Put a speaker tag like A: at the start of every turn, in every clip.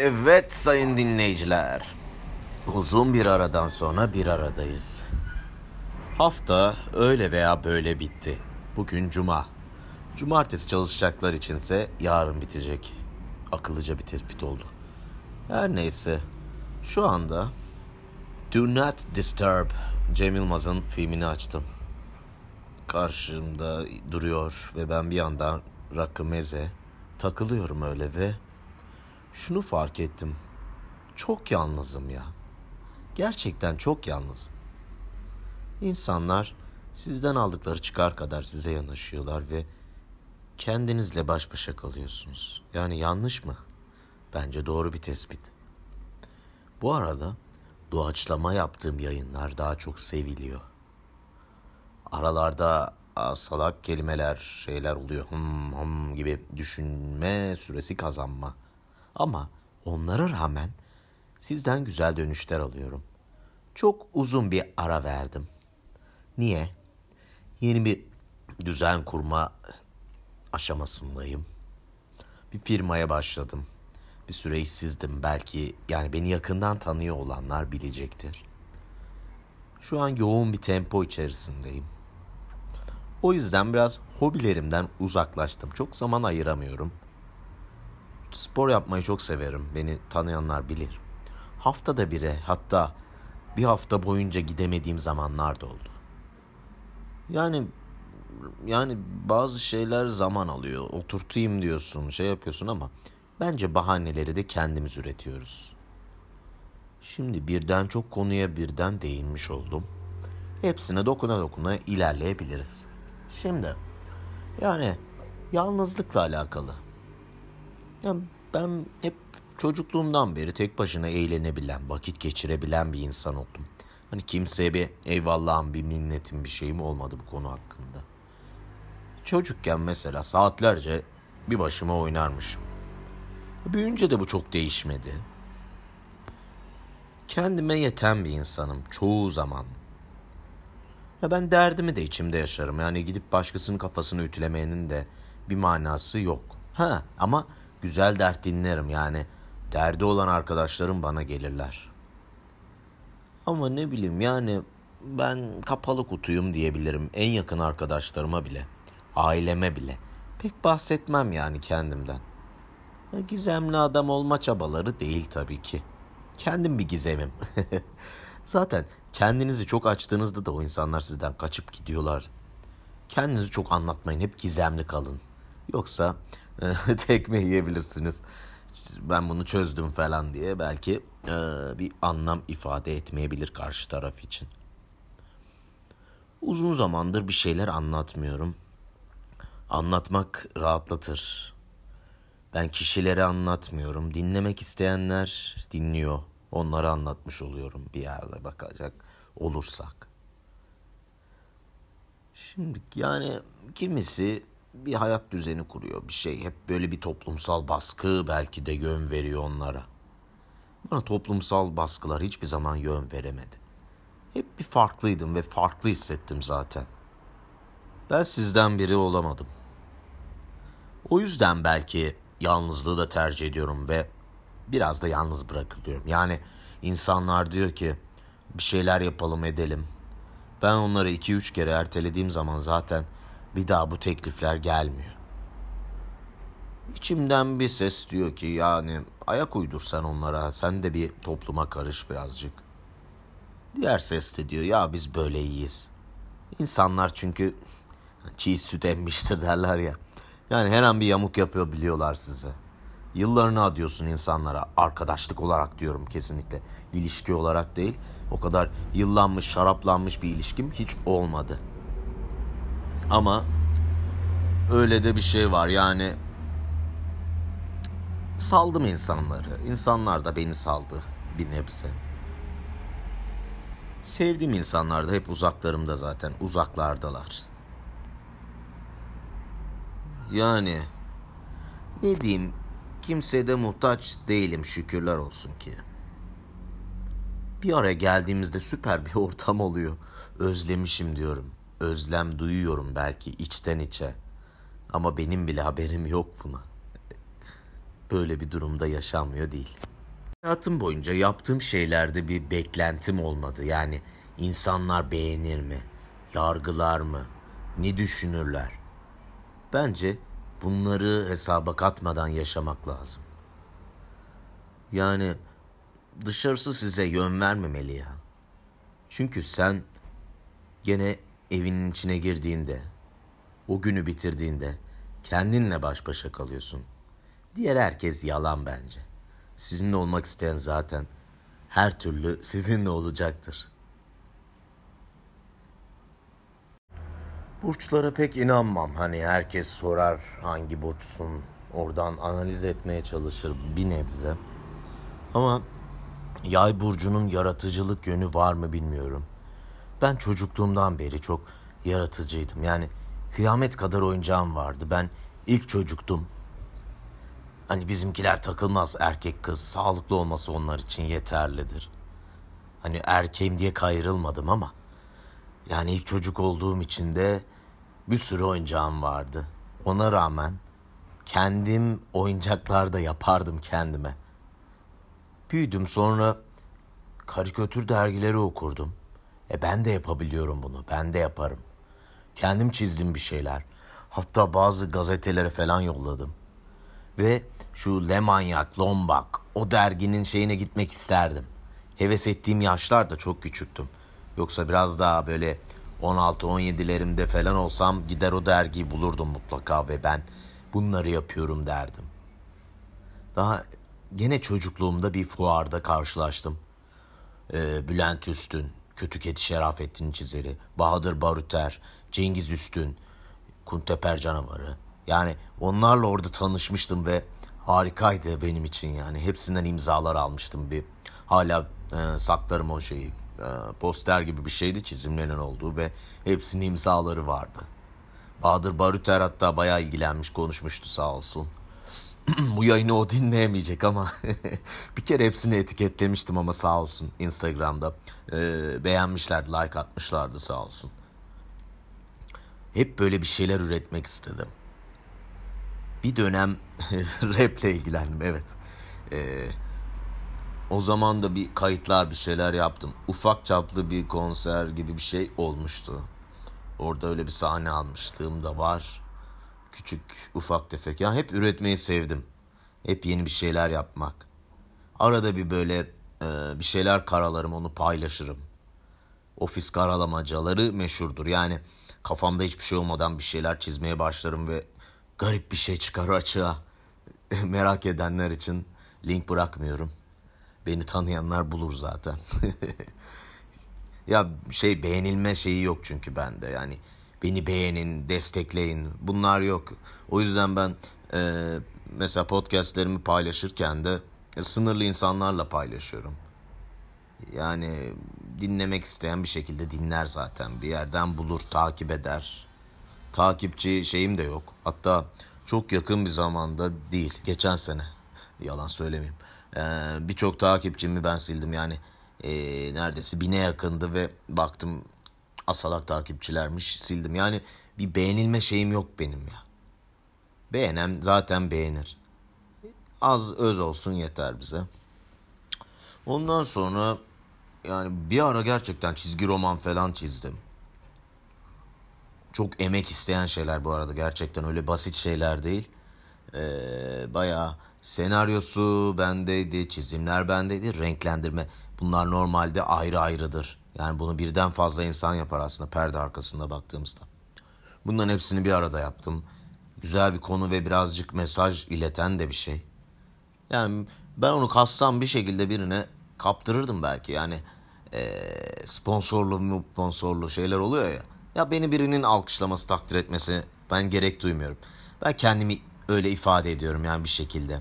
A: Evet sayın dinleyiciler. Uzun bir aradan sonra bir aradayız. Hafta öyle veya böyle bitti. Bugün cuma. Cumartesi çalışacaklar içinse yarın bitecek. Akıllıca bir tespit oldu. Her neyse. Şu anda Do Not Disturb Cem Yılmaz'ın filmini açtım. Karşımda duruyor ve ben bir yandan rakı meze takılıyorum öyle ve şunu fark ettim. Çok yalnızım ya. Gerçekten çok yalnızım. İnsanlar sizden aldıkları çıkar kadar size yanaşıyorlar ve kendinizle baş başa kalıyorsunuz. Yani yanlış mı? Bence doğru bir tespit. Bu arada doğaçlama yaptığım yayınlar daha çok seviliyor. Aralarda salak kelimeler, şeyler oluyor. Hım hım gibi düşünme süresi kazanma. Ama onlara rağmen sizden güzel dönüşler alıyorum. Çok uzun bir ara verdim. Niye? Yeni bir düzen kurma aşamasındayım. Bir firmaya başladım. Bir süre işsizdim. Belki yani beni yakından tanıyor olanlar bilecektir. Şu an yoğun bir tempo içerisindeyim. O yüzden biraz hobilerimden uzaklaştım. Çok zaman ayıramıyorum. Spor yapmayı çok severim. Beni tanıyanlar bilir. Haftada bire hatta bir hafta boyunca gidemediğim zamanlar da oldu. Yani yani bazı şeyler zaman alıyor. Oturtayım diyorsun, şey yapıyorsun ama bence bahaneleri de kendimiz üretiyoruz. Şimdi birden çok konuya birden değinmiş oldum. Hepsine dokuna dokuna ilerleyebiliriz. Şimdi yani yalnızlıkla alakalı. Ya ben hep çocukluğumdan beri tek başına eğlenebilen, vakit geçirebilen bir insan oldum. Hani kimseye bir eyvallahım, bir minnetim, bir şeyim olmadı bu konu hakkında. Çocukken mesela saatlerce bir başıma oynarmışım. Büyünce de bu çok değişmedi. Kendime yeten bir insanım çoğu zaman. Ya ben derdimi de içimde yaşarım. Yani gidip başkasının kafasını ütülemenin de bir manası yok. Ha ama güzel dert dinlerim yani. Derdi olan arkadaşlarım bana gelirler. Ama ne bileyim yani ben kapalı kutuyum diyebilirim en yakın arkadaşlarıma bile, aileme bile. Pek bahsetmem yani kendimden. Gizemli adam olma çabaları değil tabii ki. Kendim bir gizemim. Zaten kendinizi çok açtığınızda da o insanlar sizden kaçıp gidiyorlar. Kendinizi çok anlatmayın. Hep gizemli kalın. Yoksa tekme yiyebilirsiniz. Ben bunu çözdüm falan diye belki e, bir anlam ifade etmeyebilir karşı taraf için. Uzun zamandır bir şeyler anlatmıyorum. Anlatmak rahatlatır. Ben kişilere anlatmıyorum. Dinlemek isteyenler dinliyor. Onlara anlatmış oluyorum bir yerde bakacak olursak. Şimdi yani kimisi bir hayat düzeni kuruyor bir şey. Hep böyle bir toplumsal baskı belki de yön veriyor onlara. Bana toplumsal baskılar hiçbir zaman yön veremedi. Hep bir farklıydım ve farklı hissettim zaten. Ben sizden biri olamadım. O yüzden belki yalnızlığı da tercih ediyorum ve biraz da yalnız bırakılıyorum. Yani insanlar diyor ki bir şeyler yapalım edelim. Ben onları iki üç kere ertelediğim zaman zaten bir daha bu teklifler gelmiyor. İçimden bir ses diyor ki yani ayak uydur sen onlara. Sen de bir topluma karış birazcık. Diğer ses de diyor ya biz böyle iyiyiz. İnsanlar çünkü çiğ süt emmiştir derler ya. Yani her an bir yamuk yapıyor biliyorlar size. Yıllarını adıyorsun insanlara. Arkadaşlık olarak diyorum kesinlikle. İlişki olarak değil. O kadar yıllanmış, şaraplanmış bir ilişkim hiç olmadı. Ama öyle de bir şey var yani saldım insanları. İnsanlar da beni saldı bir nebze. Sevdiğim insanlar da hep uzaklarımda zaten. Uzaklardalar. Yani ne diyeyim kimseye de muhtaç değilim şükürler olsun ki. Bir araya geldiğimizde süper bir ortam oluyor. Özlemişim diyorum. Özlem duyuyorum belki içten içe. Ama benim bile haberim yok buna. böyle bir durumda yaşanmıyor değil. Hayatım boyunca yaptığım şeylerde bir beklentim olmadı. Yani insanlar beğenir mi? Yargılar mı? Ne düşünürler? Bence bunları hesaba katmadan yaşamak lazım. Yani dışarısı size yön vermemeli ya. Çünkü sen gene evinin içine girdiğinde, o günü bitirdiğinde kendinle baş başa kalıyorsun. Diğer herkes yalan bence. Sizinle olmak isteyen zaten her türlü sizinle olacaktır. Burçlara pek inanmam. Hani herkes sorar hangi burçsun. Oradan analiz etmeye çalışır bir nebze. Ama yay burcunun yaratıcılık yönü var mı bilmiyorum. Ben çocukluğumdan beri çok yaratıcıydım. Yani kıyamet kadar oyuncağım vardı. Ben ilk çocuktum. Hani bizimkiler takılmaz erkek kız. Sağlıklı olması onlar için yeterlidir. Hani erkeğim diye kayrılmadım ama yani ilk çocuk olduğum için de bir sürü oyuncağım vardı. Ona rağmen kendim oyuncaklar da yapardım kendime. Büyüdüm sonra karikatür dergileri okurdum. E ben de yapabiliyorum bunu. Ben de yaparım. Kendim çizdim bir şeyler. Hatta bazı gazetelere falan yolladım. Ve şu Lemanyak, Lombak o derginin şeyine gitmek isterdim. Heves ettiğim yaşlar da çok küçüktüm. Yoksa biraz daha böyle 16-17'lerimde falan olsam gider o dergiyi bulurdum mutlaka ve ben bunları yapıyorum derdim. Daha gene çocukluğumda bir fuarda karşılaştım. Ee, Bülent Üstün, Kötü Kedi Şerafettin çizeri, Bahadır Baruter, Cengiz Üstün, Kunteper Canavarı. Yani onlarla orada tanışmıştım ve harikaydı benim için yani. Hepsinden imzalar almıştım bir. Hala e, saklarım o şeyi. E, poster gibi bir şeydi çizimlerinin olduğu ve hepsinin imzaları vardı. Bahadır Baruter hatta bayağı ilgilenmiş konuşmuştu sağ olsun. Bu yayını o dinleyemeyecek ama bir kere hepsini etiketlemiştim ama sağ olsun Instagram'da. E, beğenmişlerdi, like atmışlardı sağ olsun. Hep böyle bir şeyler üretmek istedim. Bir dönem raple ilgilendim evet. Ee, o zaman da bir kayıtlar bir şeyler yaptım. Ufak çaplı bir konser gibi bir şey olmuştu. Orada öyle bir sahne almışlığım da var. Küçük ufak tefek. Yani hep üretmeyi sevdim. Hep yeni bir şeyler yapmak. Arada bir böyle e, bir şeyler karalarım onu paylaşırım. Ofis karalamacaları meşhurdur. Yani kafamda hiçbir şey olmadan bir şeyler çizmeye başlarım ve garip bir şey çıkar açığa. Merak edenler için link bırakmıyorum. Beni tanıyanlar bulur zaten. ya şey beğenilme şeyi yok çünkü bende. Yani beni beğenin, destekleyin. Bunlar yok. O yüzden ben e, mesela podcastlerimi paylaşırken de e, sınırlı insanlarla paylaşıyorum. Yani dinlemek isteyen bir şekilde dinler zaten. Bir yerden bulur, takip eder. Takipçi şeyim de yok. Hatta çok yakın bir zamanda değil. Geçen sene. Yalan söylemeyeyim. Ee, Birçok takipçimi ben sildim. Yani e, neredeyse bine yakındı ve baktım asalak takipçilermiş sildim. Yani bir beğenilme şeyim yok benim ya. Beğenen zaten beğenir. Az öz olsun yeter bize. Ondan sonra yani bir ara gerçekten çizgi roman falan çizdim. Çok emek isteyen şeyler bu arada gerçekten öyle basit şeyler değil. Ee, bayağı senaryosu bendeydi, çizimler bendeydi, renklendirme. Bunlar normalde ayrı ayrıdır. Yani bunu birden fazla insan yapar aslında perde arkasında baktığımızda. Bunların hepsini bir arada yaptım. Güzel bir konu ve birazcık mesaj ileten de bir şey. Yani ben onu kassam bir şekilde birine kaptırırdım belki. Yani e, sponsorlu sponsorlu şeyler oluyor ya. Ya beni birinin alkışlaması, takdir etmesi ben gerek duymuyorum. Ben kendimi öyle ifade ediyorum yani bir şekilde.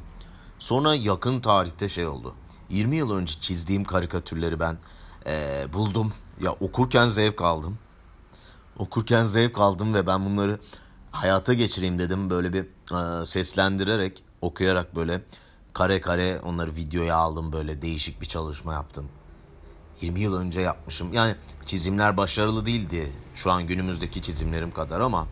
A: Sonra yakın tarihte şey oldu. 20 yıl önce çizdiğim karikatürleri ben e, buldum. Ya okurken zevk aldım. Okurken zevk aldım ve ben bunları hayata geçireyim dedim. Böyle bir e, seslendirerek, okuyarak böyle kare kare onları videoya aldım. Böyle değişik bir çalışma yaptım. 20 yıl önce yapmışım. Yani çizimler başarılı değildi şu an günümüzdeki çizimlerim kadar ama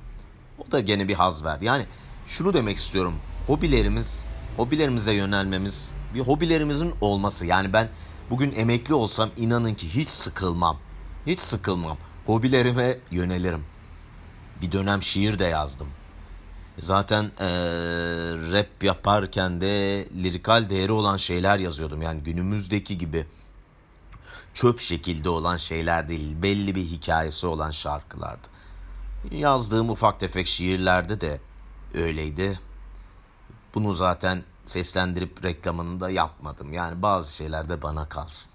A: o da gene bir haz verdi. Yani şunu demek istiyorum. Hobilerimiz hobilerimize yönelmemiz, bir hobilerimizin olması. Yani ben bugün emekli olsam inanın ki hiç sıkılmam. Hiç sıkılmam. Hobilerime yönelirim. Bir dönem şiir de yazdım. Zaten ee, rap yaparken de lirikal değeri olan şeyler yazıyordum. Yani günümüzdeki gibi çöp şekilde olan şeyler değil. Belli bir hikayesi olan şarkılardı. Yazdığım ufak tefek şiirlerde de öyleydi. Bunu zaten seslendirip reklamını da yapmadım. Yani bazı şeyler de bana kalsın.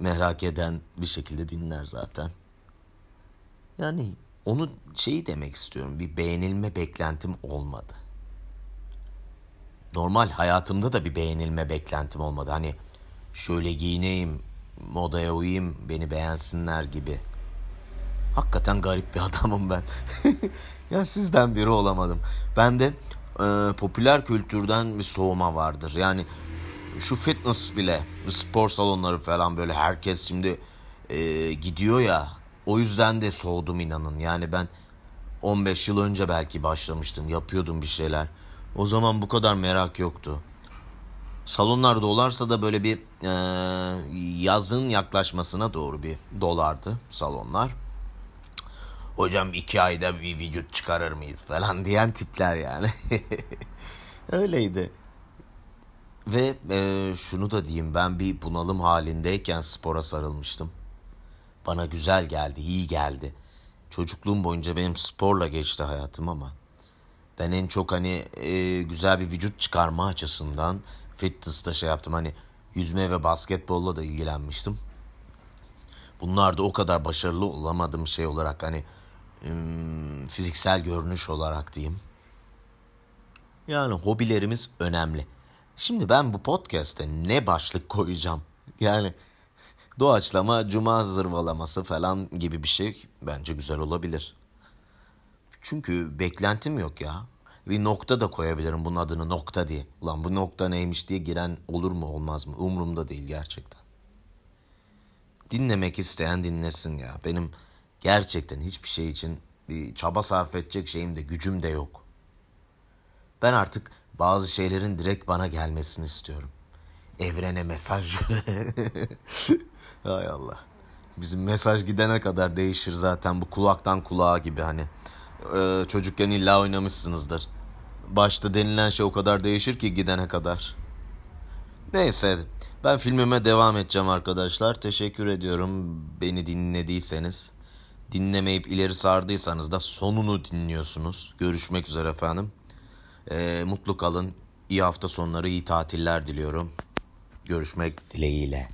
A: Merak eden bir şekilde dinler zaten. Yani onu şeyi demek istiyorum. Bir beğenilme beklentim olmadı. Normal hayatımda da bir beğenilme beklentim olmadı. Hani şöyle giyineyim, modaya uyayım, beni beğensinler gibi. Hakikaten garip bir adamım ben. ya sizden biri olamadım. Ben de e, popüler kültürden bir soğuma vardır. Yani şu fitness bile, spor salonları falan böyle herkes şimdi e, gidiyor ya. O yüzden de soğudum inanın. Yani ben 15 yıl önce belki başlamıştım, yapıyordum bir şeyler. O zaman bu kadar merak yoktu. Salonlar dolarsa da böyle bir e, yazın yaklaşmasına doğru bir dolardı salonlar. Hocam iki ayda bir vücut çıkarır mıyız falan diyen tipler yani. Öyleydi. Ve e, şunu da diyeyim ben bir bunalım halindeyken spora sarılmıştım. Bana güzel geldi, iyi geldi. Çocukluğum boyunca benim sporla geçti hayatım ama ben en çok hani e, güzel bir vücut çıkarma açısından fitness'ta şey yaptım. Hani yüzme ve basketbolla da ilgilenmiştim. Bunlar da o kadar başarılı olamadım şey olarak hani fiziksel görünüş olarak diyeyim. Yani hobilerimiz önemli. Şimdi ben bu podcast'te ne başlık koyacağım? Yani doğaçlama cuma zırvalaması falan gibi bir şey bence güzel olabilir. Çünkü beklentim yok ya. Bir nokta da koyabilirim bunun adını nokta diye. Ulan bu nokta neymiş diye giren olur mu olmaz mı? Umurumda değil gerçekten. Dinlemek isteyen dinlesin ya. Benim gerçekten hiçbir şey için bir çaba sarf edecek şeyim de gücüm de yok. Ben artık bazı şeylerin direkt bana gelmesini istiyorum. Evrene mesaj. Hay Allah. Bizim mesaj gidene kadar değişir zaten bu kulaktan kulağa gibi hani. Ee, çocukken illa oynamışsınızdır. Başta denilen şey o kadar değişir ki gidene kadar. Neyse ben filmime devam edeceğim arkadaşlar. Teşekkür ediyorum beni dinlediyseniz. Dinlemeyip ileri sardıysanız da sonunu dinliyorsunuz. Görüşmek üzere efendim. Ee, mutlu kalın. İyi hafta sonları, iyi tatiller diliyorum. Görüşmek dileğiyle.